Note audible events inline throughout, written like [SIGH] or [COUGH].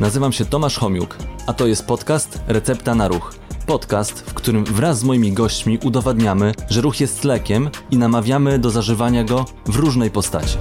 Nazywam się Tomasz Homiuk, a to jest podcast Recepta na Ruch. Podcast, w którym wraz z moimi gośćmi udowadniamy, że ruch jest lekiem i namawiamy do zażywania go w różnej postaci.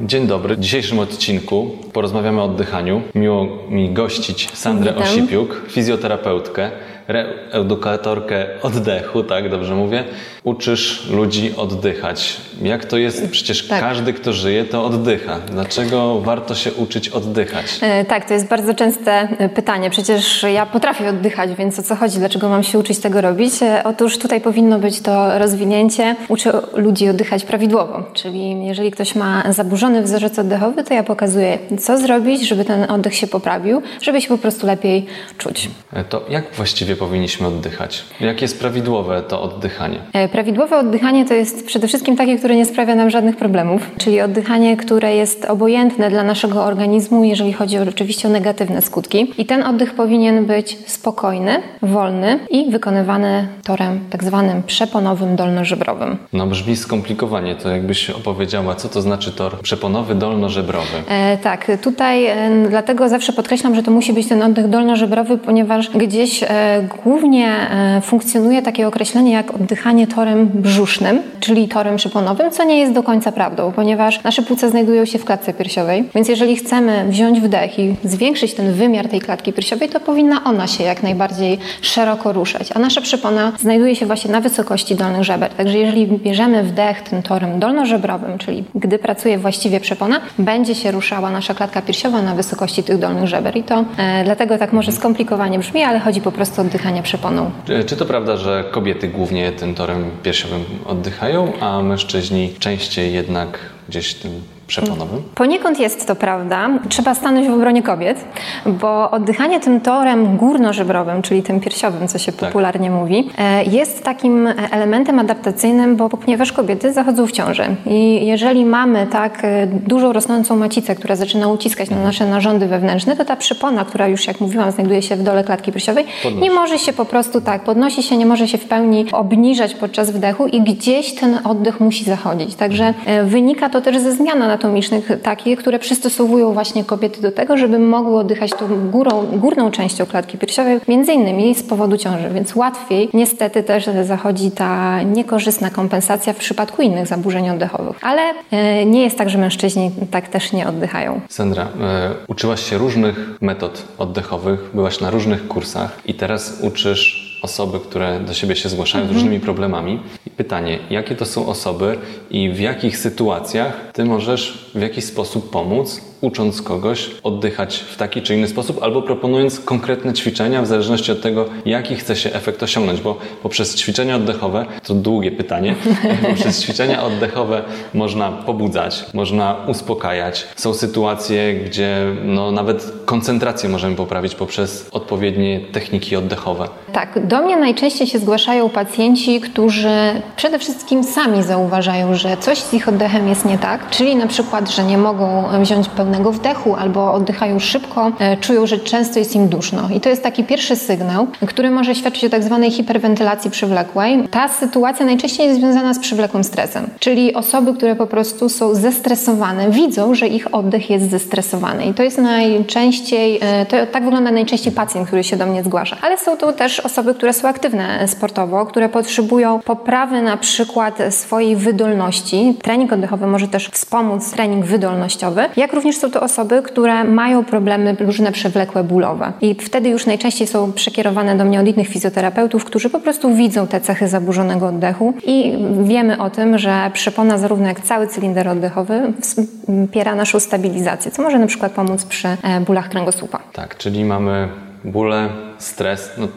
Dzień dobry. W dzisiejszym odcinku porozmawiamy o oddychaniu. Miło mi gościć Sandrę Witam. Osipiuk, fizjoterapeutkę, reedukatorkę oddechu, tak dobrze mówię. Uczysz ludzi oddychać. Jak to jest? Przecież Tak. każdy, kto żyje, to oddycha. Dlaczego warto się uczyć oddychać? E, Tak, to jest bardzo częste pytanie. Przecież ja potrafię oddychać, więc o co chodzi? Dlaczego mam się uczyć tego robić? E, Otóż tutaj powinno być to rozwinięcie. Uczę ludzi oddychać prawidłowo, czyli jeżeli ktoś ma zaburzony wzorzec oddechowy, to ja pokazuję, co zrobić, żeby ten oddech się poprawił, żeby się po prostu lepiej czuć. E, To jak właściwie powinniśmy oddychać? Jak jest prawidłowe to oddychanie? E, Prawidłowe oddychanie to jest przede wszystkim takie, które nie sprawia nam żadnych problemów, czyli oddychanie, które jest obojętne dla naszego organizmu, jeżeli chodzi o, oczywiście o negatywne skutki. I ten oddech powinien być spokojny, wolny i wykonywany torem tak zwanym przeponowym dolnożebrowym. No brzmi skomplikowanie. To jakbyś opowiedziała, co to znaczy tor przeponowy dolnożebrowy. E, tak, tutaj e, dlatego zawsze podkreślam, że to musi być ten oddech dolnożebrowy, ponieważ gdzieś e, głównie e, funkcjonuje takie określenie jak oddychanie torem brzusznym, czyli torem przyponowym, co nie jest do końca prawdą, ponieważ nasze płuca znajdują się w klatce piersiowej, więc jeżeli chcemy wziąć wdech i zwiększyć ten wymiar tej klatki piersiowej, to powinna ona się jak najbardziej szeroko ruszać, a nasza przypona znajduje się właśnie na wysokości dolnych żeber. Także jeżeli bierzemy wdech tym torem dolnożebrowym, czyli gdy pracuje właściwie przepona, będzie się ruszała nasza klatka piersiowa na wysokości tych dolnych żeber. I to e, dlatego tak może skomplikowanie brzmi, ale chodzi po prostu o oddychanie przeponą. Czy to prawda, że kobiety głównie tym torem piersiowym oddychają, a mężczyźni częściej jednak gdzieś tym przeponowym? Poniekąd jest to prawda. Trzeba stanąć w obronie kobiet, bo oddychanie tym torem górnożebrowym, czyli tym piersiowym, co się popularnie mówi, e, jest takim elementem adaptacyjnym, bo ponieważ kobiety zachodzą w ciąży i jeżeli mamy tak e, dużą rosnącą macicę, która zaczyna uciskać na nasze narządy wewnętrzne, to ta przypona, która już jak mówiłam znajduje się w dole klatki piersiowej, Podnosi. nie może się po prostu tak, podnosi się, nie może się w pełni obniżać podczas wdechu i gdzieś ten oddech musi zachodzić. Także e, wynika to też ze zmian anatomicznych takich, które przystosowują właśnie kobiety do tego, żeby mogły oddychać tą górą, górną częścią klatki piersiowej, między innymi z powodu ciąży, więc łatwiej niestety też zachodzi ta niekorzystna kompensacja w przypadku innych zaburzeń oddechowych. Ale e, nie jest tak, że mężczyźni tak też nie oddychają. Sandra, e, uczyłaś się różnych metod oddechowych, byłaś na różnych kursach i teraz uczysz osoby, które do siebie się zgłaszają z różnymi problemami. I pytanie, jakie to są osoby i w jakich sytuacjach ty możesz w jakiś sposób pomóc, ucząc kogoś oddychać w taki czy inny sposób, albo proponując konkretne ćwiczenia w zależności od tego, jaki chce się efekt osiągnąć, bo poprzez ćwiczenia oddechowe, to długie pytanie, [LAUGHS] poprzez ćwiczenia oddechowe można pobudzać, można uspokajać. Są sytuacje, gdzie no, nawet koncentrację możemy poprawić poprzez odpowiednie techniki oddechowe. Tak, do mnie najczęściej się zgłaszają pacjenci, którzy przede wszystkim sami zauważają, że coś z ich oddechem jest nie tak, czyli na przykład, że nie mogą wziąć pełnego wdechu albo oddychają szybko, e, czują, że często jest im duszno. I to jest taki pierwszy sygnał, który może świadczyć o tak zwanej hiperwentylacji przywlekłej. Ta sytuacja najczęściej jest związana z przywlekłym stresem, czyli osoby, które po prostu są zestresowane, widzą, że ich oddech jest zestresowany. I to jest najczęściej, e, to tak wygląda najczęściej pacjent, który się do mnie zgłasza. Ale są tu też osoby, które są aktywne sportowo, które potrzebują poprawy na przykład swojej wydolności. Trening oddechowy może też wspomóc trening wydolnościowy, jak również są to osoby, które mają problemy różne przewlekłe bólowe. I wtedy już najczęściej są przekierowane do mnie od innych fizjoterapeutów, którzy po prostu widzą te cechy zaburzonego oddechu i wiemy o tym, że przepona zarówno jak cały cylinder oddechowy wspiera naszą stabilizację, co może na przykład pomóc przy e, bólach kręgosłupa. Tak, czyli mamy bóle, stres, no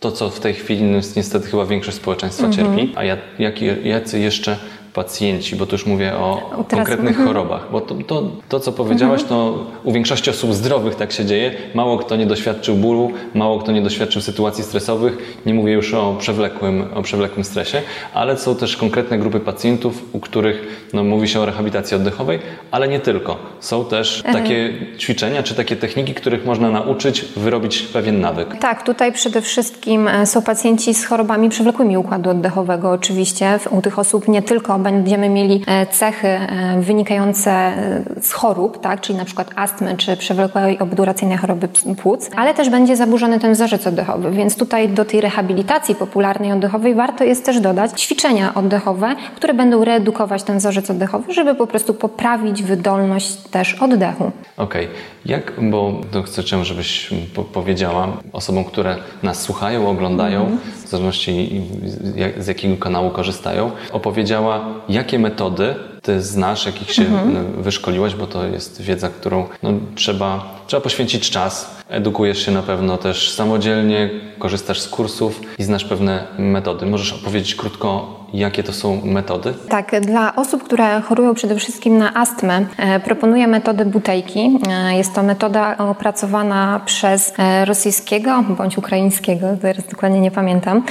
to co w tej chwili no, jest niestety chyba większość społeczeństwa cierpi, a jacy jeszcze pacjenci, bo tu już mówię o Teraz- konkretnych mhm. chorobach, bo to, to, to co powiedziałaś, to u większości osób zdrowych tak się dzieje. Mało kto nie doświadczył bólu, mało kto nie doświadczył sytuacji stresowych. Nie mówię już o przewlekłym, o przewlekłym stresie, ale są też konkretne grupy pacjentów, u których no, mówi się o rehabilitacji oddechowej, ale nie tylko. Są też takie ćwiczenia czy takie techniki, których można nauczyć, wyrobić pewien nawyk. Tak, tutaj przede wszystkim e, są pacjenci z chorobami przewlekłymi układu oddechowego. Oczywiście u tych osób nie tylko będziemy mieli cechy wynikające z chorób, tak, czyli na przykład astmy czy przewlekłej obduracyjnej choroby płuc, ale też będzie zaburzony ten wzorzec oddechowy, więc tutaj do tej rehabilitacji popularnej oddechowej warto jest też dodać ćwiczenia oddechowe, które będą reedukować ten wzorzec oddechowy, żeby po prostu poprawić wydolność też oddechu. Okej, okay. jak, bo chcę, żebyś powiedziała osobom, które nas słuchają, oglądają, mm -hmm. Zależności z jakiego kanału korzystają, opowiedziała, jakie metody ty znasz, jakich się mhm. wyszkoliłaś, bo to jest wiedza, którą no, trzeba, trzeba poświęcić czas. Edukujesz się na pewno też samodzielnie, korzystasz z kursów i znasz pewne metody. Możesz opowiedzieć krótko Jakie to są metody? Tak, dla osób, które chorują przede wszystkim na astmę, e, proponuję metodę butejki. E, jest to metoda opracowana przez e, rosyjskiego bądź ukraińskiego, teraz dokładnie nie pamiętam,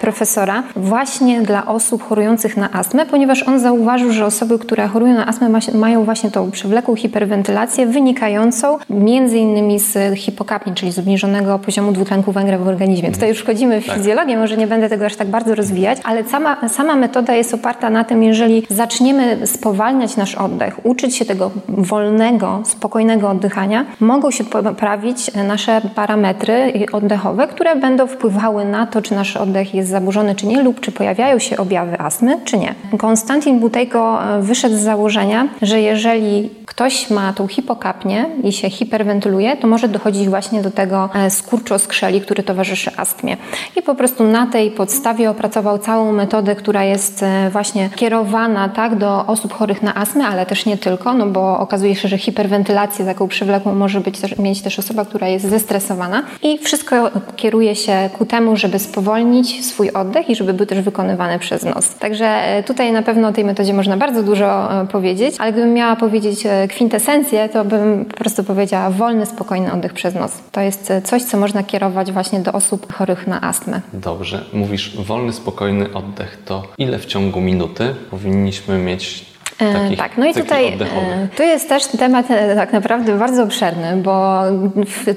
profesora, właśnie dla osób chorujących na astmę, ponieważ on zauważył, że osoby, które chorują na astmę, mają właśnie tą przewlekłą hiperwentylację wynikającą między innymi z hipokapni, czyli z obniżonego poziomu dwutlenku węgla w organizmie. Tutaj już wchodzimy w tak. fizjologię, może nie będę tego aż tak bardzo rozwijać, ale sama, sama sama metoda jest oparta na tym, jeżeli zaczniemy spowalniać nasz oddech, uczyć się tego wolnego, spokojnego oddychania, mogą się poprawić nasze parametry oddechowe, które będą wpływały na to, czy nasz oddech jest zaburzony, czy nie, lub czy pojawiają się objawy astmy, czy nie. Konstantin Butejko e, wyszedł z założenia, że jeżeli ktoś ma tą hipokapnię i się hiperwentyluje, to może dochodzić właśnie do tego e, skurczu oskrzeli, który towarzyszy astmie. I po prostu na tej podstawie opracował całą metodę, która jest e, właśnie kierowana tak, do osób chorych na astmę, ale też nie tylko, no bo okazuje się, że hiperwentylację taką przywlekłą może być też, mieć też osoba, która jest zestresowana i wszystko kieruje się ku temu, żeby spowolnić swój oddech i żeby był też wykonywany przez nos. Także e, tutaj na pewno o tej metodzie można bardzo dużo powiedzieć, ale gdybym miała powiedzieć kwintesencję, to bym po prostu powiedziała wolny, spokojny oddech przez nos. To jest coś, co można kierować właśnie do osób chorych na astmę. Dobrze. Mówisz wolny, spokojny oddech. To ile w ciągu minuty powinniśmy mieć E, Takich tak, no i tutaj e, tu jest też temat e, tak naprawdę bardzo obszerny, bo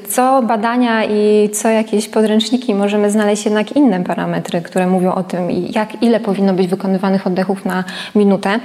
co badania i co jakieś podręczniki możemy znaleźć jednak inne parametry, które mówią o tym, jak ile powinno być wykonywanych oddechów na minutę.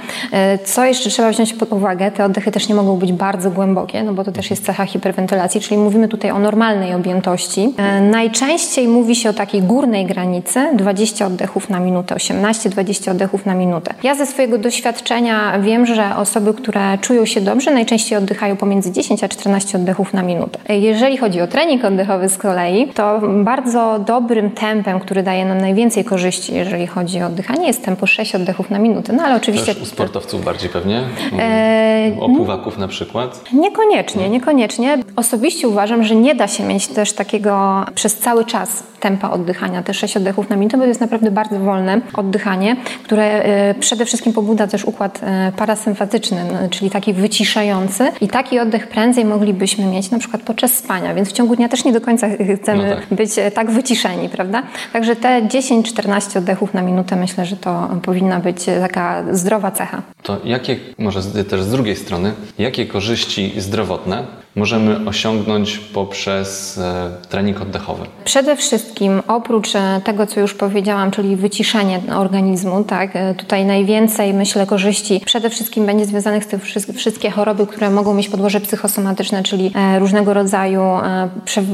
Co jeszcze trzeba wziąć pod uwagę, te oddechy też nie mogą być bardzo głębokie, no bo to też jest cecha hiperwentylacji, czyli mówimy tutaj o normalnej objętości. Najczęściej mówi się o takiej górnej granicy 20 oddechów na minutę, 18-20 oddechów na minutę. Ja ze swojego doświadczenia wiem, że osoby, które czują się dobrze, najczęściej oddychają pomiędzy 10 a 14 oddechów na minutę. Jeżeli chodzi o trening oddechowy z kolei, to bardzo dobrym tempem, który daje nam najwięcej korzyści, jeżeli chodzi o oddychanie, jest tempo 6 oddechów na minutę. No ale oczywiście. Też u sportowców bardziej pewnie? E... O pływaków na przykład? Niekoniecznie, niekoniecznie. Osobiście uważam, że nie da się mieć też takiego przez cały czas tempa oddychania, te 6 oddechów na minutę, bo to jest naprawdę bardzo wolne oddychanie, które e, przede wszystkim pobudza też układ e, parasympatyczny, no, czyli taki wyciszający i taki oddech prędzej moglibyśmy mieć na przykład podczas spania, więc w ciągu dnia też nie do końca chcemy no tak. być e, tak wyciszeni, prawda? Także te 10-14 oddechów na minutę myślę, że to powinna być taka zdrowa cecha. To jakie, może też z drugiej strony, jakie korzyści zdrowotne możemy osiągnąć poprzez e, trening oddechowy? Przede wszystkim oprócz e, tego, co już powiedziałam, czyli wyciszenie organizmu, tak, e, tutaj najwięcej myślę korzyści przede wszystkim będzie związanych z tym wszystkie choroby, które mogą mieć podłoże psychosomatyczne, czyli różnego rodzaju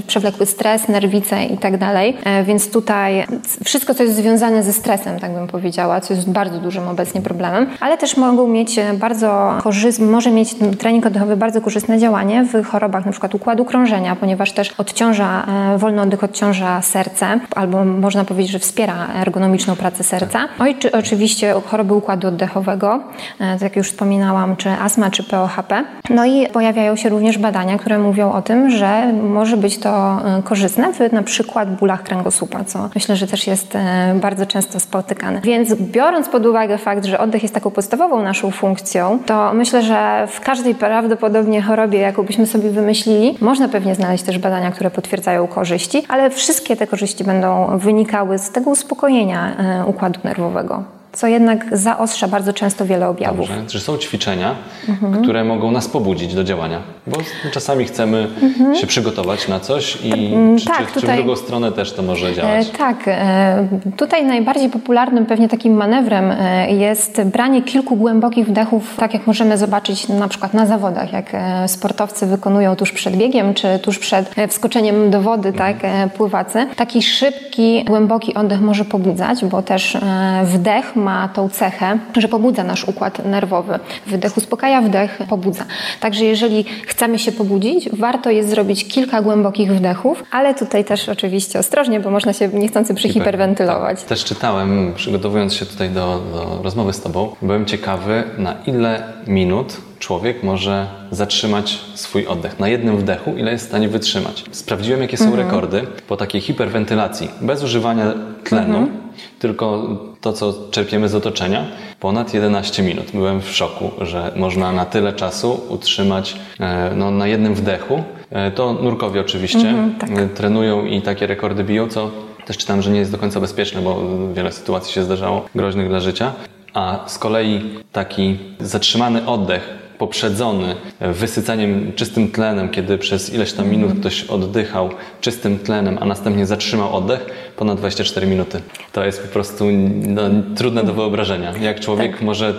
przewlekły stres, nerwice i tak dalej. Więc tutaj wszystko, co jest związane ze stresem, tak bym powiedziała, co jest bardzo dużym obecnie problemem, ale też mogą mieć bardzo korzystne, może mieć trening oddechowy bardzo korzystne działanie w chorobach np. układu krążenia, ponieważ też odciąża, e, wolny oddech odciąża serce, albo można powiedzieć, że wspiera ergonomiczną pracę serca. No i czy, oczywiście choroby układu oddechowego, e, tak jak już wspominałam, czy astma, czy POHP. No i pojawiają się również badania, które mówią o tym, że może być to e, korzystne w na przykład bólach kręgosłupa, co myślę, że też jest bardzo często spotykane. Więc biorąc pod uwagę fakt, że oddech jest taką podstawową naszą funkcją, to myślę, że w każdej prawdopodobnie chorobie, jaką byśmy sobie sobie wymyślili. Można pewnie znaleźć też badania, które potwierdzają korzyści, ale wszystkie te korzyści będą wynikały z tego uspokojenia e, układu nerwowego. Co jednak zaostrza bardzo często wiele objawów. Dobrze. Czy są ćwiczenia, mhm. które mogą nas pobudzić do działania? Bo czasami chcemy mhm. się przygotować na coś i mm, czy, tak, czy, tutaj, czy w drugą stronę też to może działać? E, tak. E, tutaj najbardziej popularnym pewnie takim manewrem e, jest branie kilku głębokich wdechów, tak jak możemy zobaczyć na przykład na zawodach, jak sportowcy wykonują tuż przed biegiem, czy tuż przed wskoczeniem do wody, mhm. tak, pływacy. Taki szybki, głęboki oddech może pobudzać, bo też wdech ma tą cechę, że pobudza nasz układ nerwowy. Wydech uspokaja, wdech pobudza. Także jeżeli chcemy się pobudzić, warto jest zrobić kilka głębokich wdechów, ale tutaj też oczywiście ostrożnie, bo można się niechcący przyhiperwentylować. Tak. Też czytałem, przygotowując się tutaj do, do rozmowy z Tobą, byłem ciekawy, na ile minut człowiek może zatrzymać swój oddech na jednym wdechu, ile jest w stanie wytrzymać. Sprawdziłem, jakie są mhm. rekordy po takiej hiperwentylacji, bez używania tlenu, mhm. tylko to, co czerpiemy z otoczenia, ponad 11 minut. Byłem w szoku, że można na tyle czasu utrzymać e, no, na jednym wdechu. E, to nurkowie oczywiście mhm, tak. E, trenują i takie rekordy biją, co też czytam, że nie jest do końca bezpieczne, bo wiele sytuacji się zdarzało groźnych dla życia. A z kolei taki zatrzymany oddech poprzedzony wysycaniem czystym tlenem, kiedy przez ileś tam minut ktoś oddychał czystym tlenem, a następnie zatrzymał oddech, ponad 24 minuty. To jest po prostu no, trudne do wyobrażenia. Jak człowiek tak. może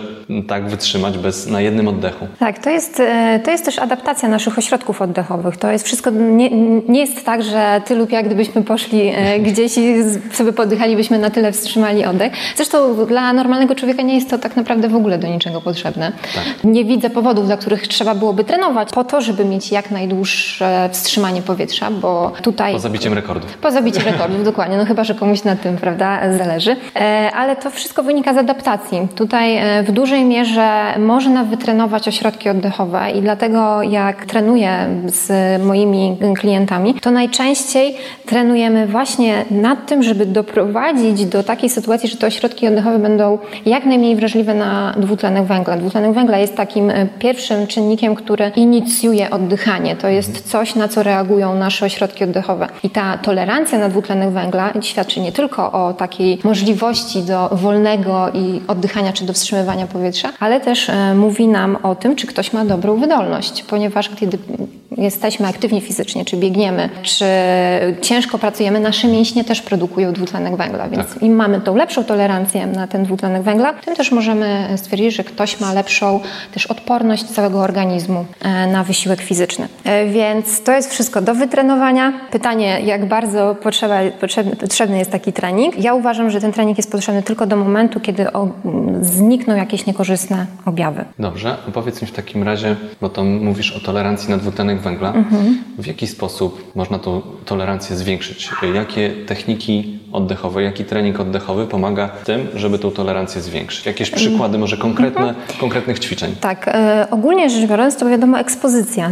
tak wytrzymać bez, na jednym oddechu. Tak, to jest, e, to jest też adaptacja naszych ośrodków oddechowych. To jest wszystko, nie, nie jest tak, że ty lub ja, gdybyśmy poszli e, gdzieś i sobie poddychalibyśmy na tyle wstrzymali oddech. Zresztą dla normalnego człowieka nie jest to tak naprawdę w ogóle do niczego potrzebne. Tak. Nie widzę powodów, dla których trzeba byłoby trenować po to, żeby mieć jak najdłuższe wstrzymanie powietrza, bo tutaj... Po zabiciem rekordów. Po zabiciem rekordów, dokładnie. No chyba, że komuś na tym, prawda, zależy. E, ale to wszystko wynika z adaptacji. Tutaj w dużej dużej mierze można wytrenować ośrodki oddechowe i dlatego jak trenuję z moimi klientami, to najczęściej trenujemy właśnie nad tym, żeby doprowadzić do takiej sytuacji, że te ośrodki oddechowe będą jak najmniej wrażliwe na dwutlenek węgla. Dwutlenek węgla jest takim e, pierwszym czynnikiem, który inicjuje oddychanie. To jest coś, na co reagują nasze ośrodki oddechowe. I ta tolerancja na dwutlenek węgla świadczy nie tylko o takiej możliwości do wolnego i oddychania czy do wstrzymywania powietrza, ale też e, mówi nam o tym, czy ktoś ma dobrą wydolność, ponieważ kiedy jesteśmy aktywni fizycznie, czy biegniemy, czy ciężko pracujemy, nasze mięśnie też produkują dwutlenek węgla, więc tak. im mamy tą lepszą tolerancję na ten dwutlenek węgla, tym też możemy stwierdzić, że ktoś ma lepszą też odporność całego organizmu e, na wysiłek fizyczny. E, więc to jest wszystko do wytrenowania. Pytanie, jak bardzo potrzeba, potrzebny, potrzebny jest taki trening. Ja uważam, że ten trening jest potrzebny tylko do momentu, kiedy o, znikną jakieś niekorzystne objawy. Dobrze, powiedz mi w takim razie, bo to mówisz o tolerancji na dwutlenek węgla. Mhm. W jaki sposób można tą tolerancję zwiększyć? Jakie techniki oddechowe, jaki trening oddechowy pomaga tym, żeby tą tolerancję zwiększyć? Jakieś przykłady, może konkretne, mhm. konkretnych ćwiczeń? Tak, e, ogólnie rzecz biorąc, to wiadomo, ekspozycja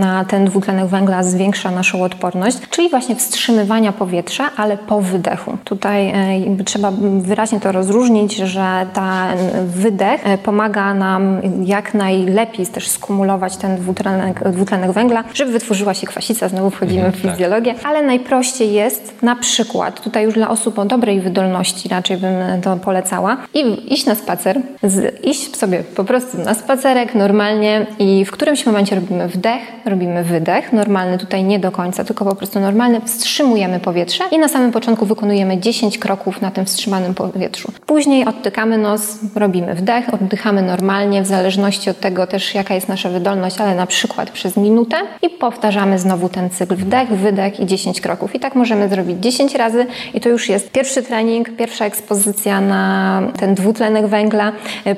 na ten dwutlenek węgla zwiększa naszą odporność, czyli właśnie wstrzymywania powietrza, ale po wydechu. Tutaj e, trzeba wyraźnie to rozróżnić, że ten wydech e, pomaga nam jak najlepiej też skumulować ten dwutlenek, dwutlenek węgla, żeby wytworzyła się kwasica, znowu wchodzimy w tak. fizjologię, ale najprościej jest na przykład, tutaj już dla osób o dobrej wydolności raczej bym to polecała, i iść na spacer, z, iść sobie po prostu na spacerek normalnie i w którymś momencie robimy wdech, robimy wydech, normalny tutaj nie do końca, tylko po prostu normalny, wstrzymujemy powietrze i na samym początku wykonujemy 10 kroków na tym wstrzymanym powietrzu. Później odtykamy nos, robimy wdech, oddychamy normalnie, w zależności od tego też jaka jest nasza wydolność, ale na przykład przez minutę i powtarzamy znowu ten cykl wdech, wydech i 10 kroków. I tak możemy zrobić 10 razy i to już jest pierwszy trening, pierwsza ekspozycja na ten dwutlenek węgla,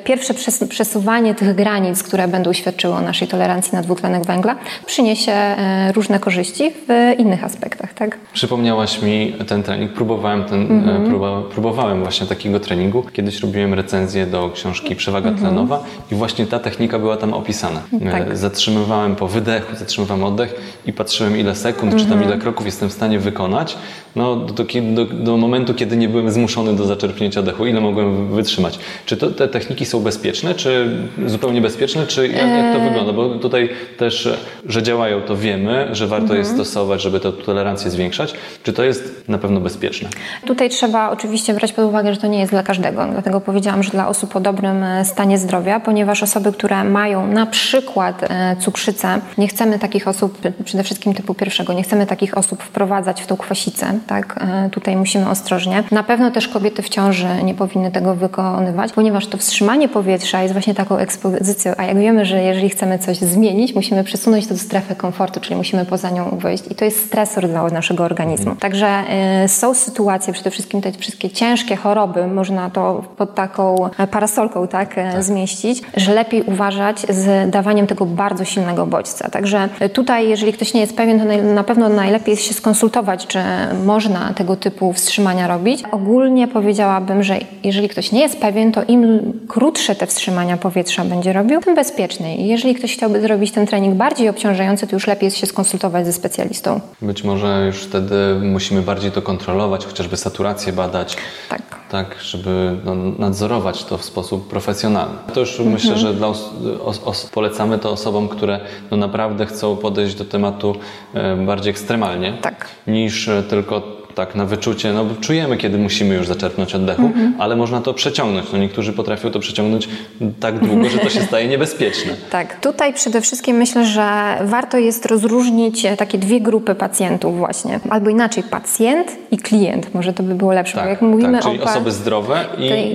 pierwsze przesuwanie tych granic, które będą świadczyły o naszej tolerancji na dwutlenek węgla, przyniesie e, różne korzyści w innych aspektach. Tak? Przypomniałaś mi ten trening, próbowałem, ten, mm -hmm. próbowałem właśnie takiego treningu. Kiedyś robiłem recenzję do książki Przewaga mm -hmm. tlenowa i właśnie ta technika była tam opisana. Tak. E, zatrzymywałem po wydechu zatrzymywałem oddech i patrzyłem ile sekund, mm -hmm. czy tam mhm. ile kroków jestem w stanie wykonać. No, do, do, do momentu, kiedy nie byłem zmuszony do zaczerpnięcia oddechu, ile mogłem wytrzymać. Czy to, te techniki są bezpieczne, czy zupełnie bezpieczne, czy jak, jak to Eee. wygląda? Bo tutaj też, że działają, to wiemy, że warto Mhm. je stosować, żeby tę tolerancję zwiększać. Czy to jest na pewno bezpieczne? Tutaj trzeba oczywiście brać pod uwagę, że to nie jest dla każdego. Dlatego powiedziałam, że dla osób o dobrym e, stanie zdrowia, ponieważ osoby, które mają na przykład e, cukrzycę, nie chcemy takich osób, przede wszystkim typu pierwszego, nie chcemy takich osób wprowadzać w tą kwasicę. Tak? E, Tutaj musimy ostrożnie. Na pewno też kobiety w ciąży nie powinny tego wykonywać, ponieważ to wstrzymanie powietrza jest właśnie taką ekspozycją, a jak wiemy, że jeżeli chcemy coś zmienić, musimy przesunąć to do strefy komfortu, czyli musimy poza nią wyjść i to jest stresor dla naszego organizmu. Także y, są sytuacje, przede wszystkim te wszystkie ciężkie choroby, można to pod taką e, parasolką tak, e, zmieścić, że lepiej uważać z dawaniem tego bardzo silnego bodźca. Także tutaj, jeżeli ktoś nie jest pewien, to na pewno najlepiej jest się skonsultować, czy można tego typu wstrzymania robić. Ogólnie powiedziałabym, że jeżeli ktoś nie jest pewien, to im krótsze te wstrzymania powietrza będzie robił, tym bezpieczniej. Jeżeli ktoś chciałby zrobić ten trening bardziej obciążający, to już lepiej jest się skonsultować ze specjalistą. Być może już wtedy musimy bardziej to kontrolować, chociażby saturację badać. Tak. Tak, żeby no, nadzorować to w sposób profesjonalny. To już Mhm. myślę, że dla os- os- polecamy to osobom, które no, naprawdę chcą podejść do tematu e, bardziej ekstremalnie, Tak. niż e, tylko tak na wyczucie, no bo czujemy, kiedy musimy już zaczerpnąć oddechu, Mhm. ale można to przeciągnąć. No, niektórzy potrafią to przeciągnąć tak długo, że to się staje niebezpieczne. [LAUGHS] Tak, tutaj przede wszystkim myślę, że warto jest rozróżnić e, takie dwie grupy pacjentów właśnie. Albo inaczej, pacjent i klient. Może to by było lepsze, bo jak mówimy tak, czyli o... pa- osoby zdrowe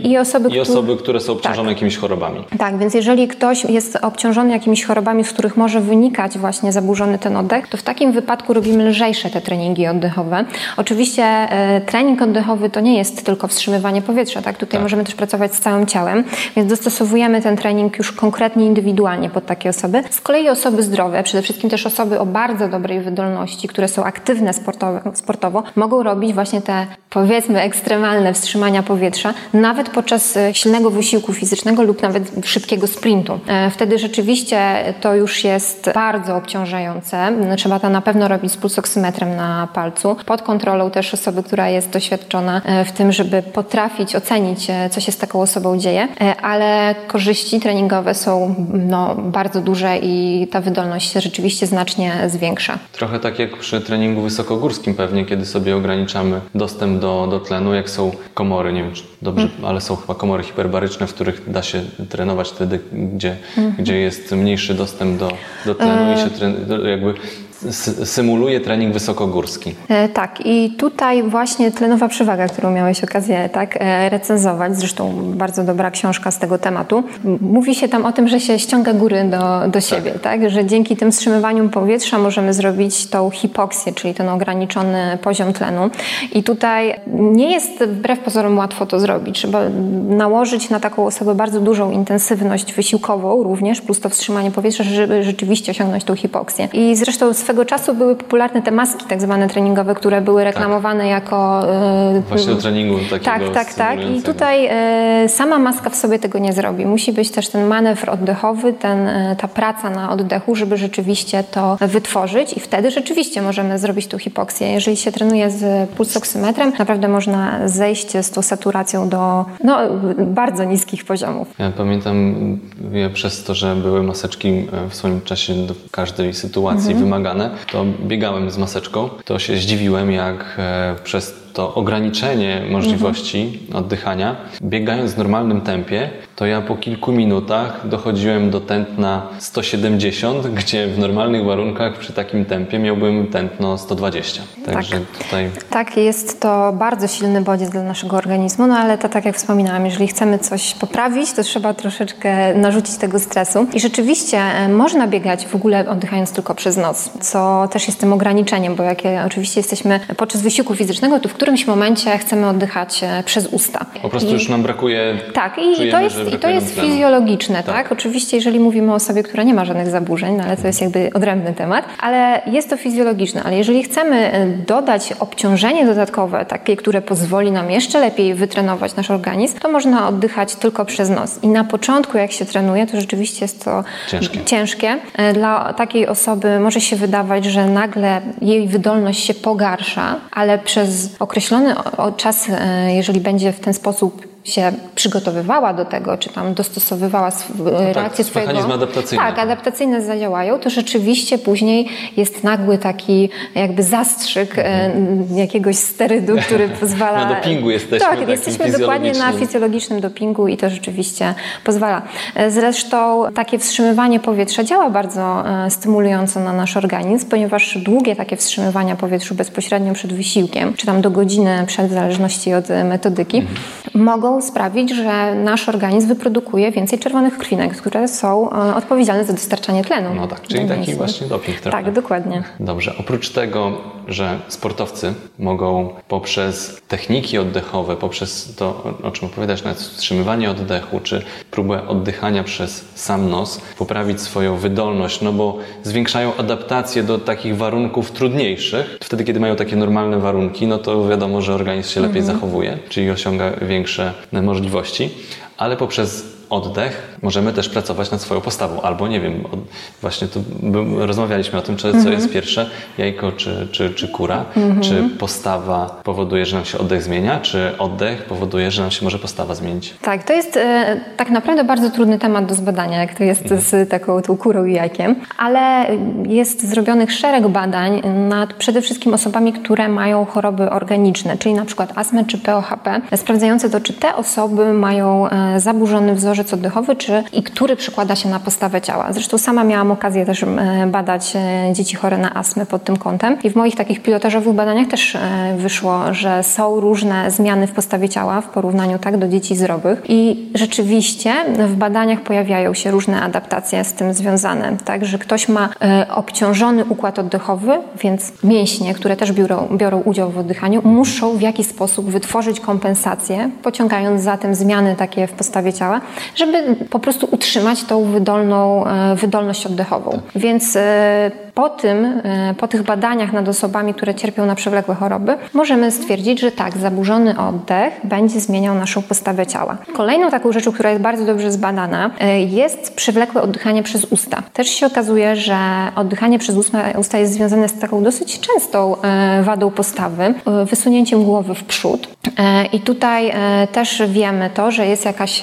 i, i osoby, i osoby, które są obciążone jakimiś chorobami. Tak, więc jeżeli ktoś jest obciążony jakimiś chorobami, z których może wynikać właśnie zaburzony ten oddech, to w takim wypadku robimy lżejsze te treningi oddechowe. Oczywiście e, trening oddechowy to nie jest tylko wstrzymywanie powietrza, tak? Tutaj Tak. możemy też pracować z całym ciałem, więc dostosowujemy ten trening już konkretnie, indywidualnie pod takie osoby. Z kolei osoby zdrowe, przede wszystkim też osoby o bardzo dobrej wydolności, które są aktywne sportowo, sportowo mogą robić właśnie te powiedzmy ekstremalne wstrzymania powietrza, nawet podczas e, silnego wysiłku fizycznego lub nawet szybkiego sprintu. E, Wtedy rzeczywiście to już jest bardzo obciążające. Trzeba to na pewno robić z pulsoksymetrem na palcu, pod kontrolą też osoby, która jest doświadczona e, w tym, żeby potrafić ocenić, e, co się z taką osobą dzieje, E, ale korzyści treningowe są no, bardzo duże i ta wydolność się rzeczywiście znacznie zwiększa. Trochę tak jak przy treningu wysokogórskim pewnie, kiedy sobie ograniczamy dostęp do, do tlenu, jak są komory, nie wiem czy dobrze, ale są chyba komory hiperbaryczne, w których da się trenować wtedy, gdzie, gdzie jest mniejszy dostęp do, do tlenu i się jakby symuluje trening wysokogórski. E, Tak, i tutaj właśnie tlenowa przewaga, którą miałeś okazję tak e, recenzować, zresztą bardzo dobra książka z tego tematu. Mówi się tam o tym, że się ściąga góry do, do siebie, tak. Że dzięki tym wstrzymywaniom powietrza możemy zrobić tą hipoksję, czyli ten ograniczony poziom tlenu. I tutaj nie jest wbrew pozorom łatwo to zrobić. Trzeba nałożyć na taką osobę bardzo dużą intensywność wysiłkową również, plus to wstrzymanie powietrza, żeby rzeczywiście osiągnąć tą hipoksję. I zresztą swego czasu były popularne te maski tak zwane treningowe, które były reklamowane jako... e, Właśnie do treningu takiego tak, tak, tak. I tutaj e, sama maska w sobie tego nie zrobi. Musi być też ten manewr oddechowy, ten, e, ta praca na oddechu, żeby rzeczywiście to wytworzyć i wtedy rzeczywiście możemy zrobić tą hipoksję. Jeżeli się trenuje z pulsoksymetrem, naprawdę można zejść z tą saturacją do no, bardzo niskich poziomów. Ja pamiętam, ja przez to, że były maseczki w swoim czasie do każdej sytuacji wymagane, to biegałem z maseczką. To się zdziwiłem, jak e, przez to ograniczenie możliwości oddychania, biegając w normalnym tempie, to ja po kilku minutach dochodziłem do tętna 170, gdzie w normalnych warunkach przy takim tempie miałbym tętno 120. Także tutaj Tak, jest to bardzo silny bodziec dla naszego organizmu, no ale to tak jak wspominałam, jeżeli chcemy coś poprawić, to trzeba troszeczkę narzucić tego stresu. I rzeczywiście e, można biegać w ogóle oddychając tylko przez noc, co też jest tym ograniczeniem, bo jak oczywiście jesteśmy podczas wysiłku fizycznego, to w którymś momencie chcemy oddychać e, przez usta. po prostu I- już nam brakuje tak, i czujemy, to jest i to jest tlenu. fizjologiczne, tak. tak. Oczywiście, jeżeli mówimy o osobie, która nie ma żadnych zaburzeń, no ale to jest jakby odrębny temat, ale jest to fizjologiczne. Ale jeżeli chcemy e, dodać obciążenie dodatkowe, takie, które pozwoli nam jeszcze lepiej wytrenować nasz organizm, to można oddychać tylko przez nos. I na początku, jak się trenuje, to rzeczywiście jest to ciężkie. ciężkie. E, dla takiej osoby może się wydawać, że nagle jej wydolność się pogarsza, ale przez określony czas, e, jeżeli będzie w ten sposób się przygotowywała do tego, czy tam dostosowywała no tak, reakcję swojego... Mechanizmy adaptacyjne. Tak, adaptacyjne zadziałają, to rzeczywiście później jest nagły taki jakby zastrzyk mhm. jakiegoś sterydu, który [LAUGHS] pozwala... Na dopingu jesteśmy Tak, jesteśmy dokładnie na fizjologicznym dopingu i to rzeczywiście pozwala. E, zresztą takie wstrzymywanie powietrza działa bardzo e, stymulująco na nasz organizm, ponieważ długie takie wstrzymywania powietrza bezpośrednio przed wysiłkiem, czy tam do godziny przed, w zależności od metodyki, mhm. Mogą sprawić, że nasz organizm wyprodukuje więcej czerwonych krwinek, które są e, odpowiedzialne za dostarczanie tlenu. No tak, czyli taki właśnie doping trochę. Tak, dokładnie. Dobrze, oprócz tego, że sportowcy mogą poprzez techniki oddechowe, poprzez to, o czym opowiadasz, nawet wstrzymywanie oddechu, czy próbę oddychania przez sam nos, poprawić swoją wydolność, no bo zwiększają adaptację do takich warunków trudniejszych. Wtedy, kiedy mają takie normalne warunki, no to wiadomo, że organizm się lepiej mhm. zachowuje, czyli osiąga większe możliwości, ale poprzez oddech, możemy też pracować nad swoją postawą. Albo nie wiem, właśnie tu rozmawialiśmy o tym, czy, co mhm. jest pierwsze, jajko czy, czy, czy kura. Mhm. Czy postawa powoduje, że nam się oddech zmienia, czy oddech powoduje, że nam się może postawa zmienić? Tak, to jest e, tak naprawdę bardzo trudny temat do zbadania, jak to jest mhm. z taką tą kurą i jajkiem, ale jest zrobionych szereg badań nad przede wszystkim osobami, które mają choroby organiczne, czyli na przykład astmę czy POHP, sprawdzające to, czy te osoby mają e, zaburzony wzorzec oddechowy, czy i który przykłada się na postawę ciała. Zresztą sama miałam okazję też e, badać e, dzieci chore na astmę pod tym kątem. I w moich takich pilotażowych badaniach też e, wyszło, że są różne zmiany w postawie ciała w porównaniu tak do dzieci zdrowych. I rzeczywiście w badaniach pojawiają się różne adaptacje z tym związane, tak, że ktoś ma obciążony układ oddechowy, więc mięśnie, które też biorą, biorą udział w oddychaniu, muszą w jakiś sposób wytworzyć kompensację, pociągając za tym zmiany takie w postawie ciała, żeby po prostu utrzymać tą wydolną, e, wydolność oddechową. Więc e, po tym, e, po tych badaniach nad osobami, które cierpią na przewlekłe choroby, możemy stwierdzić, że tak, zaburzony oddech będzie zmieniał naszą postawę ciała. Kolejną taką rzeczą, która jest bardzo dobrze zbadana, jest przewlekłe oddychanie przez usta. Też się okazuje, że oddychanie przez usta jest związane z taką dosyć częstą wadą postawy, wysunięciem głowy w przód. I tutaj też wiemy to, że jest jakaś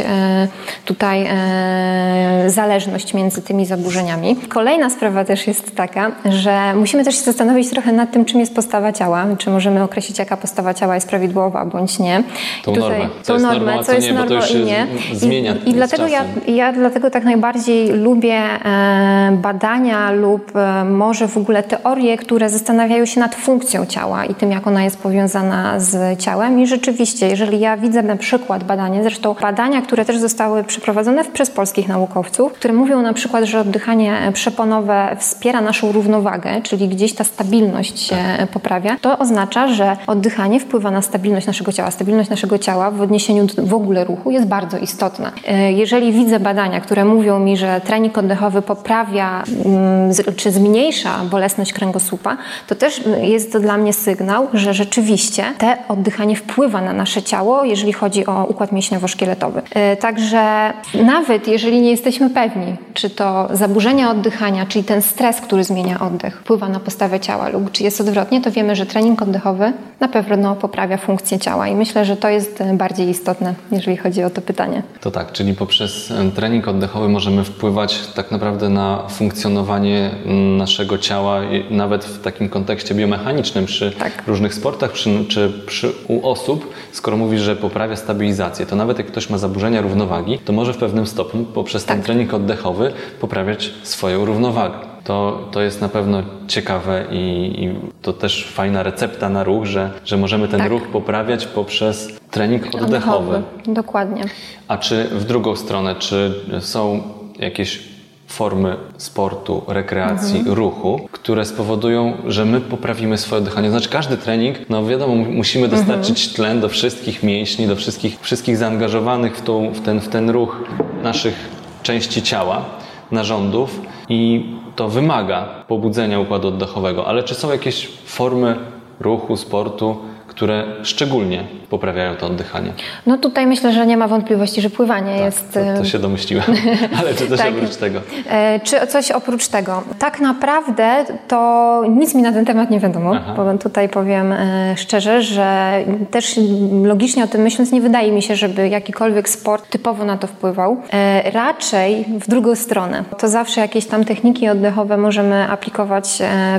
tutaj e, zależność między tymi zaburzeniami. Kolejna sprawa też jest taka, że musimy też się zastanowić trochę nad tym, czym jest postawa ciała, czy możemy określić, jaka postawa ciała jest prawidłowa bądź nie. Tą tutaj, normę, co normę, norma, co jest normą i nie. Zmienia I, i dlatego ja, ja dlatego tak najbardziej lubię e, badania lub e, może w ogóle teorie, które zastanawiają się nad funkcją ciała i tym, jak ona jest powiązana z ciałem. I rzeczywiście, jeżeli ja widzę na przykład badanie, zresztą badania, które też zostały przeprowadzone przez polskich naukowców, które mówią na przykład, że oddychanie przeponowe wspiera naszą równowagę, czyli gdzieś ta stabilność się tak. poprawia, to oznacza, że oddychanie wpływa na stabilność naszego ciała. Stabilność naszego ciała w odniesieniu do w ogóle ruchu jest bardzo istotna. E, jeżeli widzę badania, które mówią mi, że trening oddechowy poprawia mm, czy zmniejsza bolesność kręgosłupa, to też jest to dla mnie sygnał, że rzeczywiście te oddychanie wpływa na nasze ciało, jeżeli chodzi o układ mięśniowo-szkieletowy. E, także nawet jeżeli nie jesteśmy pewni, czy to zaburzenia oddychania, czyli ten stres, który zmienia oddech, wpływa na postawę ciała lub czy jest odwrotnie, to wiemy, że trening oddechowy na pewno poprawia funkcję ciała i myślę, że to jest bardziej istotne, jeżeli chodzi o to pytanie. To tak, czyli poprzez trening oddechowy możemy wpływać tak naprawdę na funkcjonowanie naszego ciała, nawet w takim kontekście biomechanicznym, przy tak. różnych sportach, przy, czy przy, u osób, skoro mówisz, że poprawia stabilizację, to nawet jak ktoś ma zaburzenia równowagi, to może w pewnym stopniu poprzez tak. ten trening oddechowy poprawiać swoją równowagę. To, to jest na pewno ciekawe i, i, to też fajna recepta na ruch, że, że możemy ten tak. ruch poprawiać poprzez trening oddechowy. oddechowy. Dokładnie. A czy w drugą stronę, czy są jakieś formy sportu, rekreacji, mhm. ruchu, które spowodują, że my poprawimy swoje oddychanie. Znaczy każdy trening, no wiadomo, musimy dostarczyć mhm. tlen do wszystkich mięśni, do wszystkich, wszystkich zaangażowanych w, tą, w, ten, w ten ruch naszych części ciała, narządów i to wymaga pobudzenia układu oddechowego. Ale czy są jakieś formy ruchu, sportu, które szczególnie poprawiają to oddychanie. No tutaj myślę, że nie ma wątpliwości, że pływanie tak, jest... To, to, się domyśliłem, [LAUGHS] ale czy coś tak. oprócz tego? E, czy coś oprócz tego? Tak naprawdę to nic mi na ten temat nie wiadomo, Aha. bo tutaj powiem e, szczerze, że też logicznie o tym myśląc nie wydaje mi się, żeby jakikolwiek sport typowo na to wpływał. E, raczej w drugą stronę. To zawsze jakieś tam techniki oddechowe możemy aplikować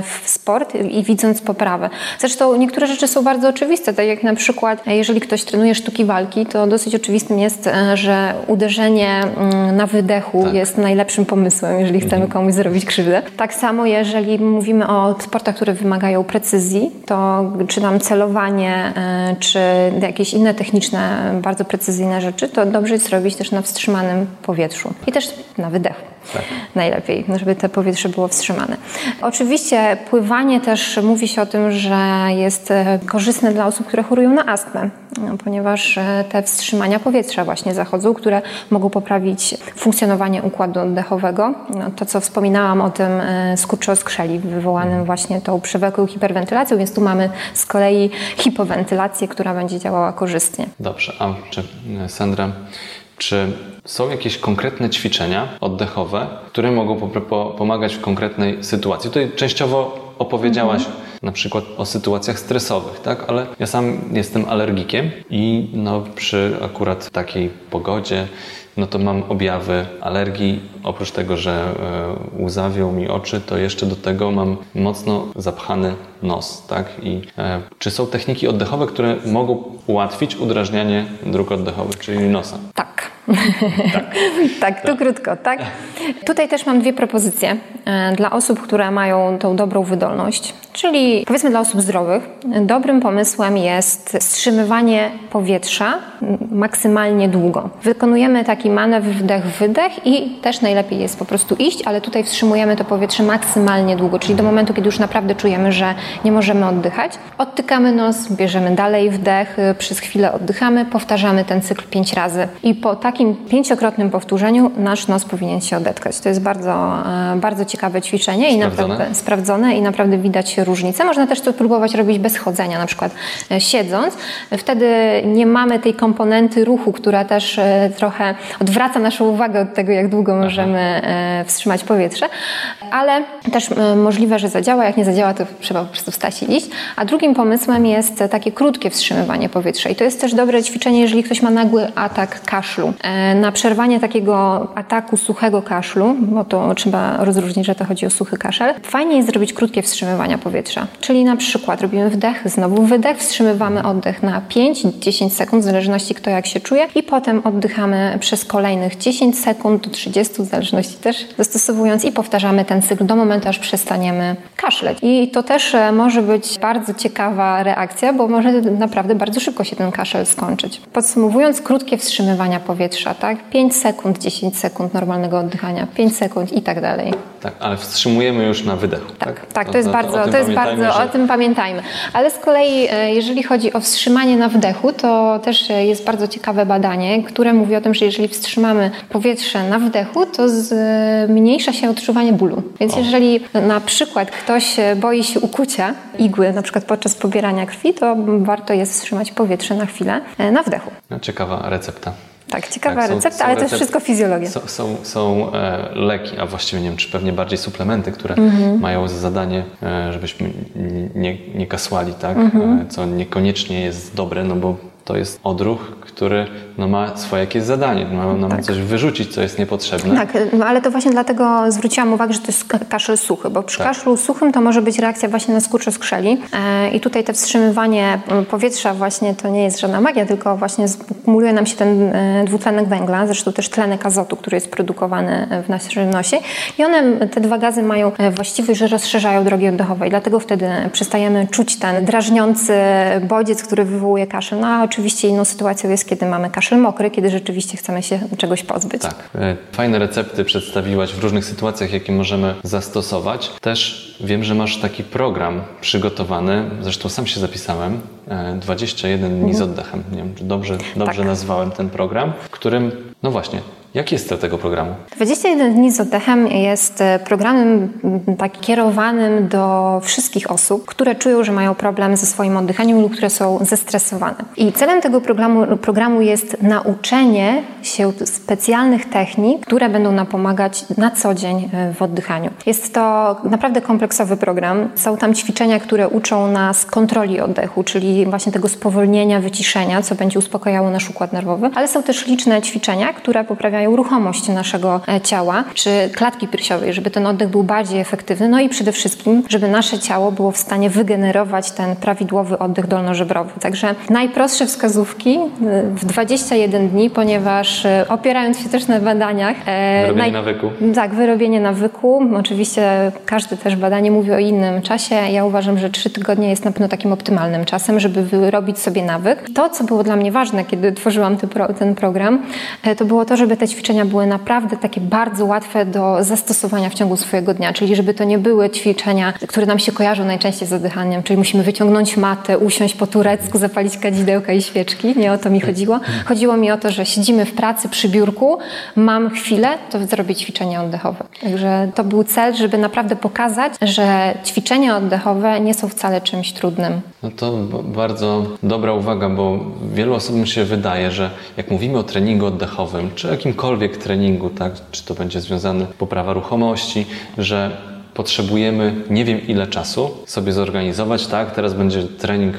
w sport i widząc poprawę. Zresztą niektóre rzeczy są bardzo oczywiste, tak jak na przykład jeżeli ktoś trenuje sztuki walki, to dosyć oczywistym jest, e, że uderzenie mm, na wydechu tak. jest najlepszym pomysłem, jeżeli chcemy mhm. komuś zrobić krzywdę. Tak samo, jeżeli mówimy o sportach, które wymagają precyzji, to czy tam celowanie, e, czy jakieś inne techniczne, bardzo precyzyjne rzeczy, to dobrze jest robić też na wstrzymanym powietrzu i też na wydechu. Tak. Najlepiej, żeby to powietrze było wstrzymane. Oczywiście pływanie też mówi się o tym, że jest e, korzystne dla osób, które chorują na astmę, no, ponieważ e, te wstrzymania powietrza właśnie zachodzą, które mogą poprawić funkcjonowanie układu oddechowego. No, to, co wspominałam o tym e, skurczu oskrzeli wywołanym właśnie tą przewlekłą hiperwentylacją, więc tu mamy z kolei hipowentylację, która będzie działała korzystnie. Dobrze, a czy Sandra, czy są jakieś konkretne ćwiczenia oddechowe, które mogą po, po, pomagać w konkretnej sytuacji? Tutaj częściowo opowiedziałaś mhm. na przykład o sytuacjach stresowych, tak? Ale ja sam jestem alergikiem i no, przy akurat takiej pogodzie no to mam objawy alergii. Oprócz tego, że e, łzawią mi oczy, to jeszcze do tego mam mocno zapchany nos, tak? I e, czy są techniki oddechowe, które mogą ułatwić udrażnianie dróg oddechowych, czyli nosa? Tak. Tak. tak, tu krótko, tak? Tutaj też mam dwie propozycje e, dla osób, które mają tą dobrą wydolność, czyli powiedzmy dla osób zdrowych. Dobrym pomysłem jest wstrzymywanie powietrza maksymalnie długo. Wykonujemy taki manewr wdech-wydech i też najlepiej jest po prostu iść, ale tutaj wstrzymujemy to powietrze maksymalnie długo, czyli do momentu, kiedy już naprawdę czujemy, że nie możemy oddychać. Odtykamy nos, bierzemy dalej wdech, przez chwilę oddychamy, powtarzamy ten cykl pięć razy i po takim takim pięciokrotnym powtórzeniu nasz nos powinien się odetkać. To jest bardzo, e, bardzo ciekawe ćwiczenie i naprawdę sprawdzone i naprawdę widać różnicę. Można też to próbować robić bez chodzenia, na przykład e, siedząc. Wtedy nie mamy tej komponenty ruchu, która też e, trochę odwraca naszą uwagę od tego, jak długo możemy wstrzymać powietrze, ale też możliwe, że zadziała. Jak nie zadziała, to trzeba po prostu wstać i iść. A drugim pomysłem jest takie krótkie wstrzymywanie powietrza i to jest też dobre ćwiczenie, jeżeli ktoś ma nagły atak kaszlu. E, na przerwanie takiego ataku suchego kaszlu, bo to trzeba rozróżnić, że to chodzi o suchy kaszel, fajnie jest zrobić krótkie wstrzymywania powietrza. Czyli na przykład robimy wdech, znowu wydech, wstrzymywamy oddech na 5-10 sekund, w zależności kto jak się czuje i potem oddychamy przez kolejnych 10 sekund do 30, w zależności też dostosowując i powtarzamy ten cykl do momentu, aż przestaniemy kaszleć. I to też e, może być bardzo ciekawa reakcja, bo może naprawdę bardzo szybko się ten kaszel skończyć. Podsumowując, krótkie wstrzymywania powietrza tak? 5 sekund, 10 sekund normalnego oddychania, 5 sekund i tak dalej. Tak, ale wstrzymujemy już na wydechu. Tak, tak, tak to, to, jest bardzo, to, jest bardzo, że... o tym pamiętajmy. Ale z kolei, e, jeżeli chodzi o wstrzymanie na wdechu, to też e, jest bardzo ciekawe badanie, które mówi o tym, że jeżeli wstrzymamy powietrze na wdechu, to zmniejsza się odczuwanie bólu. Więc o. jeżeli na przykład ktoś e, boi się ukucia igły, na przykład podczas pobierania krwi, to warto jest wstrzymać powietrze na chwilę na wdechu. Ciekawa recepta. Tak, ciekawa tak, recepta, są ale recept... też wszystko fizjologia. Są, są, są e, leki, a właściwie nie wiem, czy pewnie bardziej suplementy, które mhm. mają za zadanie, e, żebyśmy nie, nie kasłali, tak? Mhm. E, co niekoniecznie jest dobre, no bo to jest odruch, który no, ma swoje jakieś zadanie, ma nam tak. coś wyrzucić, co jest niepotrzebne. Tak, no, ale to właśnie dlatego zwróciłam uwagę, że to jest kaszel suchy, bo przy tak. kaszlu suchym to może być reakcja właśnie na skurcz skrzeli e, i tutaj te wstrzymywanie powietrza właśnie to nie jest żadna magia, tylko właśnie kumuluje nam się ten e, dwutlenek węgla, zresztą też tlenek azotu, który jest produkowany w naszym nosie i one, te dwa gazy mają e, właściwość, że rozszerzają drogi oddechowe i dlatego wtedy przestajemy czuć ten drażniący bodziec, który wywołuje kaszel. No a oczywiście inną sytuacją jest, kiedy mamy kaszel mokry, kiedy rzeczywiście chcemy się czegoś pozbyć. Tak. E, fajne recepty przedstawiłaś w różnych sytuacjach, jakie możemy zastosować. Też wiem, że masz taki program przygotowany, zresztą sam się zapisałem, 21 dni z oddechem. Nie wiem, czy dobrze, dobrze tak. nazwałem ten program, w którym, no właśnie, Jaki jest cel tego programu? 21 dni z oddechem jest e, programem tak kierowanym do wszystkich osób, które czują, że mają problem ze swoim oddychaniem lub które są zestresowane. I celem tego programu, programu jest nauczenie się specjalnych technik, które będą nam pomagać na co dzień e, w oddychaniu. Jest to naprawdę kompleksowy program. Są tam ćwiczenia, które uczą nas kontroli oddechu, czyli właśnie tego spowolnienia, wyciszenia, co będzie uspokajało nasz układ nerwowy, ale są też liczne ćwiczenia, które poprawiają ruchomość naszego e, ciała, czy klatki piersiowej, żeby ten oddech był bardziej efektywny, no i przede wszystkim, żeby nasze ciało było w stanie wygenerować ten prawidłowy oddech dolnożebrowy. Także najprostsze wskazówki e, w 21 dni, ponieważ e, opierając się też na badaniach... Wyrobienie naj... nawyku. Tak, wyrobienie nawyku. Oczywiście każde też badanie mówi o innym czasie. Ja uważam, że 3 tygodnie jest na pewno takim optymalnym czasem, żeby wyrobić sobie nawyk. To, co było dla mnie ważne, kiedy tworzyłam ten program, to było to, żeby te ćwiczenia były naprawdę takie bardzo łatwe do zastosowania w ciągu swojego dnia, czyli żeby to nie były ćwiczenia, które nam się kojarzą najczęściej z oddychaniem, czyli musimy wyciągnąć matę, usiąść po turecku, zapalić kadzidełka i świeczki. Nie o to mi chodziło. Chodziło mi o to, że siedzimy w pracy przy biurku, mam chwilę, to zrobię ćwiczenie oddechowe. Także to był cel, żeby naprawdę pokazać, że ćwiczenia oddechowe nie są wcale czymś trudnym. No to bardzo dobra uwaga, bo wielu osobom się wydaje, że jak mówimy o treningu oddechowym, czy jakimkolwiek jakimkolwiek treningu, tak, czy to będzie związane poprawa ruchomości, że potrzebujemy nie wiem ile czasu sobie zorganizować, tak, teraz będzie trening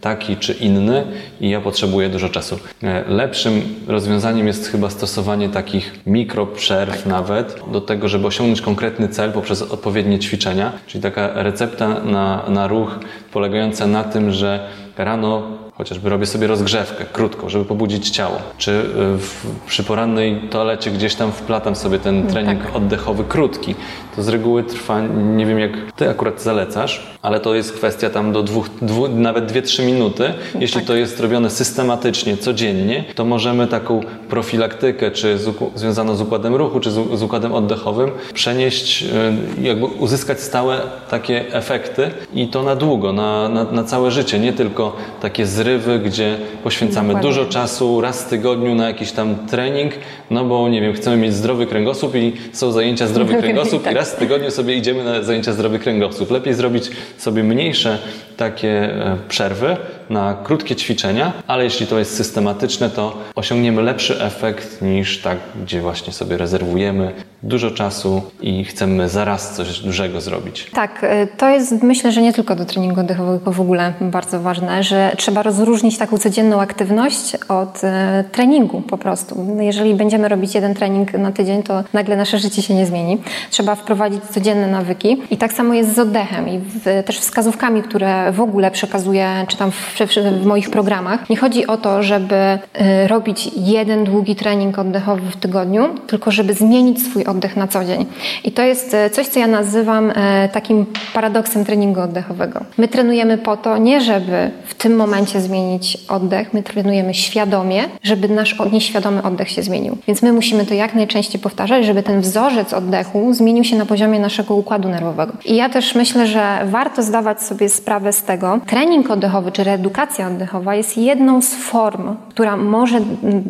taki czy inny i ja potrzebuję dużo czasu. E, lepszym rozwiązaniem jest chyba stosowanie takich mikroprzerw tak. nawet do tego, żeby osiągnąć konkretny cel poprzez odpowiednie ćwiczenia, czyli taka recepta na, na ruch polegająca na tym, że rano chociażby robię sobie rozgrzewkę krótką, żeby pobudzić ciało, czy y, w, przy porannej toalecie gdzieś tam wplatam sobie ten no trening tak. oddechowy krótki. To z reguły trwa, nie wiem jak ty akurat zalecasz, ale to jest kwestia tam do dwóch, dwu, nawet 2-3 minuty. Jeśli tak. to jest robione systematycznie, codziennie, to możemy taką profilaktykę, czy z, związaną z układem ruchu, czy z, z układem oddechowym, przenieść, y, jakby uzyskać stałe takie efekty i to na długo, na, na, na całe życie, nie tylko takie zrywy gdzie poświęcamy Dokładnie. dużo czasu raz w tygodniu na jakiś tam trening, no bo nie wiem, chcemy mieć zdrowy kręgosłup i są zajęcia zdrowy [LAUGHS] kręgosłup tak. i raz w tygodniu sobie idziemy na zajęcia zdrowy kręgosłup. Lepiej zrobić sobie mniejsze takie e, przerwy na krótkie ćwiczenia, ale jeśli to jest systematyczne, to osiągniemy lepszy efekt niż tak, gdzie właśnie sobie rezerwujemy dużo czasu i chcemy zaraz coś dużego zrobić. Tak, e, to jest myślę, że nie tylko do treningu oddechowego w ogóle bardzo ważne, że trzeba rozróżnić taką codzienną aktywność od e, treningu po prostu. Jeżeli będziemy robić jeden trening na tydzień, to nagle nasze życie się nie zmieni. Trzeba wprowadzić codzienne nawyki i tak samo jest z oddechem i w, też wskazówkami, które w ogóle przekazuję, czy tam w, w moich programach. Nie chodzi o to, żeby y, robić jeden długi trening oddechowy w tygodniu, tylko żeby zmienić swój oddech na co dzień. I to jest y, coś, co ja nazywam y, takim paradoksem treningu oddechowego. My trenujemy po to, nie żeby w tym momencie zmienić oddech, my trenujemy świadomie, żeby nasz nieświadomy oddech się zmienił. Więc my musimy to jak najczęściej powtarzać, żeby ten wzorzec oddechu zmienił się na poziomie naszego układu nerwowego. I ja też myślę, że warto zdawać sobie sprawę z tego, trening oddechowy czy reedukacja oddechowa jest jedną z form, która może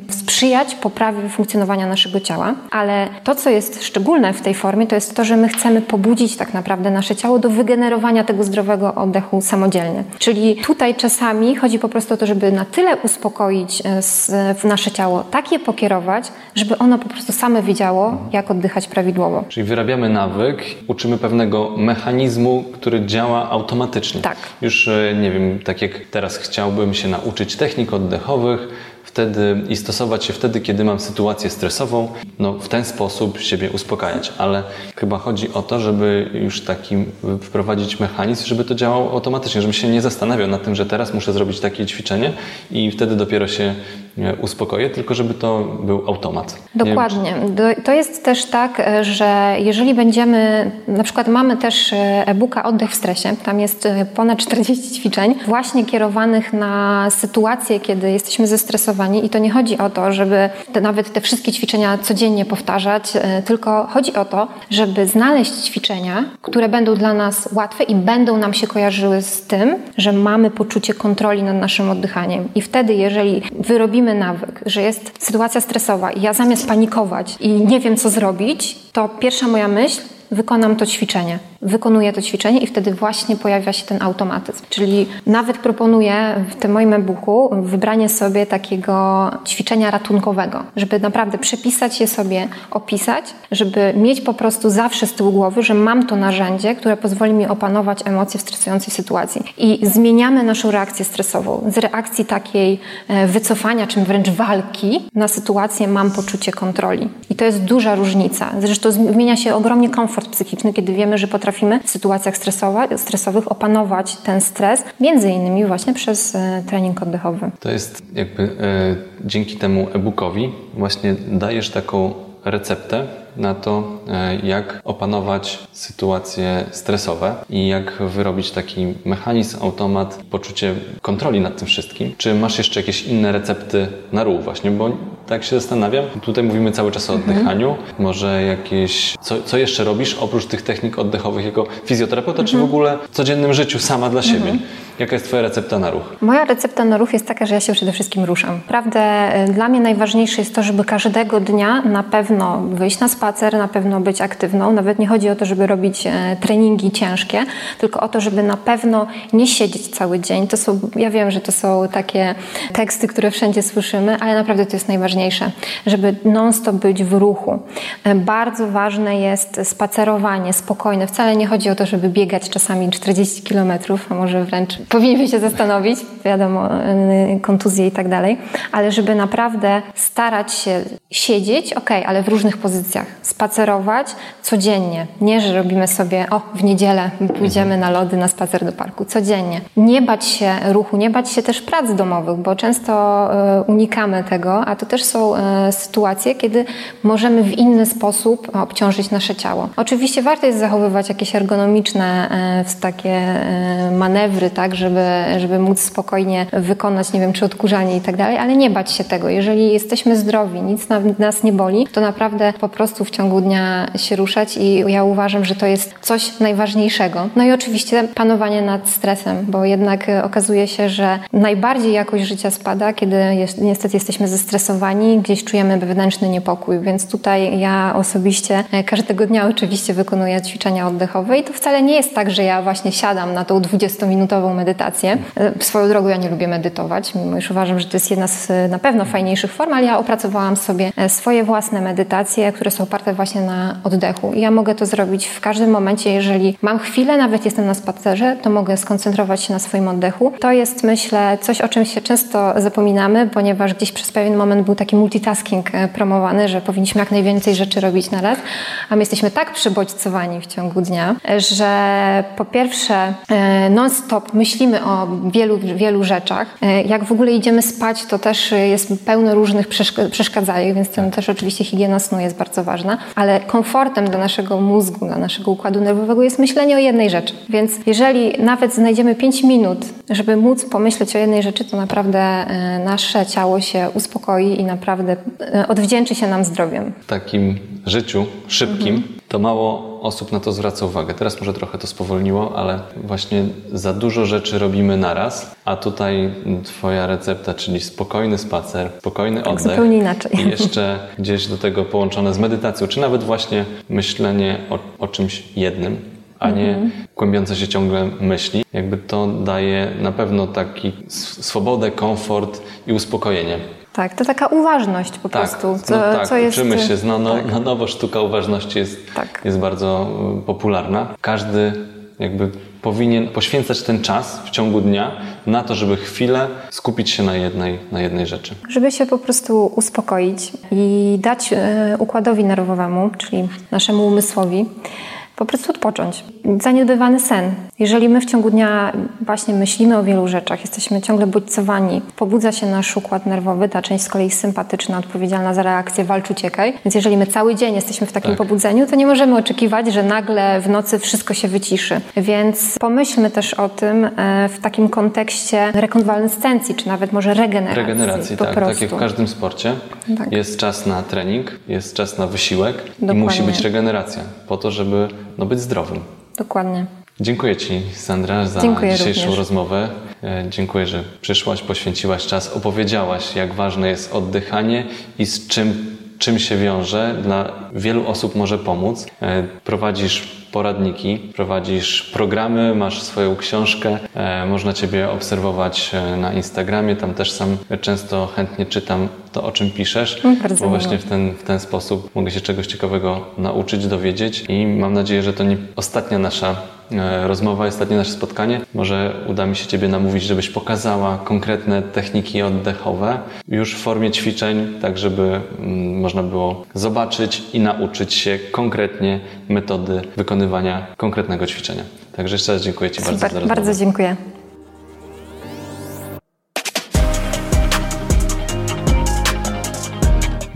sprzyjać poprawie funkcjonowania naszego ciała, ale to, co jest szczególne w tej formie, to jest to, że my chcemy pobudzić tak naprawdę nasze ciało do wygenerowania tego zdrowego oddechu samodzielnie. Czyli tutaj czasami chodzi po prostu o to, żeby na tyle uspokoić e, nasze ciało, tak je pokierować, żeby ono po prostu same wiedziało, jak oddychać prawidłowo. Czyli wyrabiamy nawyk, uczymy pewnego mechanizmu, który działa automatycznie. Tak. Już e, nie wiem, tak jak teraz chciałbym się nauczyć technik oddechowych, wtedy i stosować się wtedy, kiedy mam sytuację stresową, no w ten sposób siebie uspokajać. Ale chyba chodzi o to, żeby już taki wprowadzić mechanizm, żeby to działało automatycznie, żebym się nie zastanawiał nad tym, że teraz muszę zrobić takie ćwiczenie i wtedy dopiero się uspokoję, tylko żeby to był automat. Dokładnie. To jest też tak, e, że jeżeli będziemy, na przykład mamy też e, e-booka Oddech w stresie, tam jest e, ponad 40 ćwiczeń właśnie kierowanych na sytuacje, kiedy jesteśmy zestresowani i to nie chodzi o to, żeby te, nawet te wszystkie ćwiczenia codziennie powtarzać, tylko chodzi o to, żeby znaleźć ćwiczenia, które będą dla nas łatwe i będą nam się kojarzyły z tym, że mamy poczucie kontroli nad naszym oddychaniem. I wtedy, jeżeli wyrobimy nawyk, że jest sytuacja stresowa i ja zamiast panikować i nie wiem, co zrobić, to pierwsza moja myśl wykonam to ćwiczenie. Wykonuję to ćwiczenie i wtedy właśnie pojawia się ten automatyzm. Czyli nawet proponuję w tym moim e-booku wybranie sobie takiego ćwiczenia ratunkowego, żeby naprawdę przepisać je sobie, opisać, żeby mieć po prostu zawsze z tyłu głowy, że mam to narzędzie, które pozwoli mi opanować emocje w stresującej sytuacji. I zmieniamy naszą reakcję stresową z reakcji takiej e, wycofania, czy wręcz walki na sytuację mam poczucie kontroli. I to jest duża różnica. Zresztą zmienia się ogromnie komfort psychiczny, kiedy wiemy, że potrafimy w sytuacjach stresowych opanować ten stres, między innymi właśnie przez e, trening oddechowy. To jest jakby e, dzięki temu e-bookowi właśnie dajesz taką receptę na to, e, jak opanować sytuacje stresowe i jak wyrobić taki mechanizm, automat, poczucie kontroli nad tym wszystkim. Czy masz jeszcze jakieś inne recepty na ruch właśnie, bo tak się zastanawiam, tutaj mówimy cały czas o mhm. oddychaniu, może jakieś, co, co jeszcze robisz oprócz tych technik oddechowych jako fizjoterapeuta, czy w mhm. ogóle w codziennym życiu sama dla siebie? Jaka jest Twoja recepta na ruch? Moja recepta na ruch jest taka, że ja się przede wszystkim ruszam. Prawdę, e, dla mnie najważniejsze jest to, żeby każdego dnia na pewno wyjść na spacer, na pewno być aktywną. Nawet nie chodzi o to, żeby robić e, treningi ciężkie, tylko o to, żeby na pewno nie siedzieć cały dzień. To są, ja wiem, że to są takie teksty, które wszędzie słyszymy, ale naprawdę to jest najważniejsze, żeby non-stop być w ruchu. E, bardzo ważne jest spacerowanie spokojne. Wcale nie chodzi o to, żeby biegać czasami 40 kilometrów, a może wręcz powinniśmy się zastanowić, wiadomo, y, kontuzje i tak dalej, ale żeby naprawdę starać się siedzieć, ok, ale w różnych pozycjach, spacerować codziennie. Nie, że robimy sobie, o, w niedzielę pójdziemy na lody, na spacer do parku, codziennie. Nie bać się ruchu, nie bać się też prac domowych, bo często y, unikamy tego, a to też są y, sytuacje, kiedy możemy w inny sposób obciążyć nasze ciało. Oczywiście warto jest zachowywać jakieś ergonomiczne takie manewry, tak, żeby, żeby móc spokojnie wykonać, nie wiem, czy odkurzanie i tak dalej, ale nie bać się tego. Jeżeli jesteśmy zdrowi, nic nas nie boli, to naprawdę po prostu w ciągu dnia się ruszać i ja uważam, że to jest coś najważniejszego. No i oczywiście panowanie nad stresem, bo jednak okazuje się, że najbardziej jakość życia spada, kiedy jest, niestety jesteśmy zestresowani, gdzieś czujemy wewnętrzny niepokój, więc tutaj ja osobiście każdego dnia oczywiście wykonuję ćwiczenia oddechowe i to wcale nie jest tak, że ja właśnie siadam na tą 20-minutową medytację. E, swoją drogą ja nie lubię medytować, mimo iż uważam, że to jest jedna z e, na pewno fajniejszych form, ale ja opracowałam sobie e, swoje własne medytacje, które są oparte właśnie na oddechu. I ja mogę to zrobić w każdym momencie, jeżeli mam chwilę, nawet jestem na spacerze, to mogę skoncentrować się na swoim oddechu. To jest, myślę, coś, o czym się często zapominamy, ponieważ gdzieś przez pewien moment był taki multitasking promowany, że powinniśmy jak najwięcej rzeczy robić na raz, a my jesteśmy tak przybodźcowani w ciągu dnia, że po pierwsze non-stop myślimy o wielu, wielu rzeczach. E, jak w ogóle idziemy spać, to też jest pełno różnych przeszkadzajek, więc tam też oczywiście higiena snu jest bardzo ważna, ale komfortem dla naszego mózgu, dla naszego układu nerwowego jest myślenie o jednej rzeczy. Więc jeżeli nawet znajdziemy 5 minut, żeby móc pomyśleć o jednej rzeczy, to naprawdę e, nasze ciało się uspokoi i naprawdę e, odwdzięczy się nam zdrowiem. W takim życiu szybkim mhm. To mało osób na to zwraca uwagę. Teraz może trochę to spowolniło, ale właśnie za dużo rzeczy robimy naraz, a tutaj Twoja recepta, czyli spokojny spacer, spokojny tak, oddech. Zupełnie inaczej. I jeszcze gdzieś do tego połączone z medytacją, czy nawet właśnie myślenie o, o czymś jednym, a nie mm -hmm. kłębiące się ciągle myśli. Jakby to daje na pewno taki swobodę, komfort i uspokojenie. Tak, to taka uważność po tak, prostu. Co, no tak, co jest... uczymy się no, no, tak. na nowo, sztuka uważności jest, tak. jest bardzo y, popularna. Każdy jakby powinien poświęcać ten czas w ciągu dnia na to, żeby chwilę skupić się na jednej, na jednej rzeczy. Żeby się po prostu uspokoić i dać y, układowi nerwowemu, czyli naszemu umysłowi, po prostu odpocząć. Zaniedbywany sen. Jeżeli my w ciągu dnia właśnie myślimy o wielu rzeczach, jesteśmy ciągle bodźcowani, pobudza się nasz układ nerwowy, ta część z kolei sympatyczna, odpowiedzialna za reakcję walcz, uciekaj. Więc jeżeli my cały dzień jesteśmy w takim tak. pobudzeniu, to nie możemy oczekiwać, że nagle w nocy wszystko się wyciszy. Więc pomyślmy też o tym e, w takim kontekście rekonwalescencji, czy nawet może regeneracji. Regeneracji, tak. Prostu. Tak jak w każdym sporcie. Tak. Jest czas na trening, jest czas na wysiłek Dokładnie. i musi być regeneracja po to, żeby no, być zdrowym. Dokładnie. Dziękuję Ci, Sandra, za Dziękuję dzisiejszą również. rozmowę. E, dziękuję, że przyszłaś, poświęciłaś czas, opowiedziałaś, jak ważne jest oddychanie i z czym, czym się wiąże. Dla wielu osób może pomóc. E, prowadzisz poradniki, prowadzisz programy, masz swoją książkę, e, można Ciebie obserwować e, na Instagramie, tam też sam często chętnie czytam to, o czym piszesz, no, bo właśnie w ten, w ten sposób mogę się czegoś ciekawego nauczyć, dowiedzieć i mam nadzieję, że to nie ostatnia nasza rozmowa, ostatnie nasze spotkanie. Może uda mi się Ciebie namówić, żebyś pokazała konkretne techniki oddechowe już w formie ćwiczeń, tak żeby mm, można było zobaczyć i nauczyć się konkretnie metody wykonywania konkretnego ćwiczenia. Także jeszcze raz dziękuję Ci Super, bardzo za rozmowę. Bardzo dziękuję.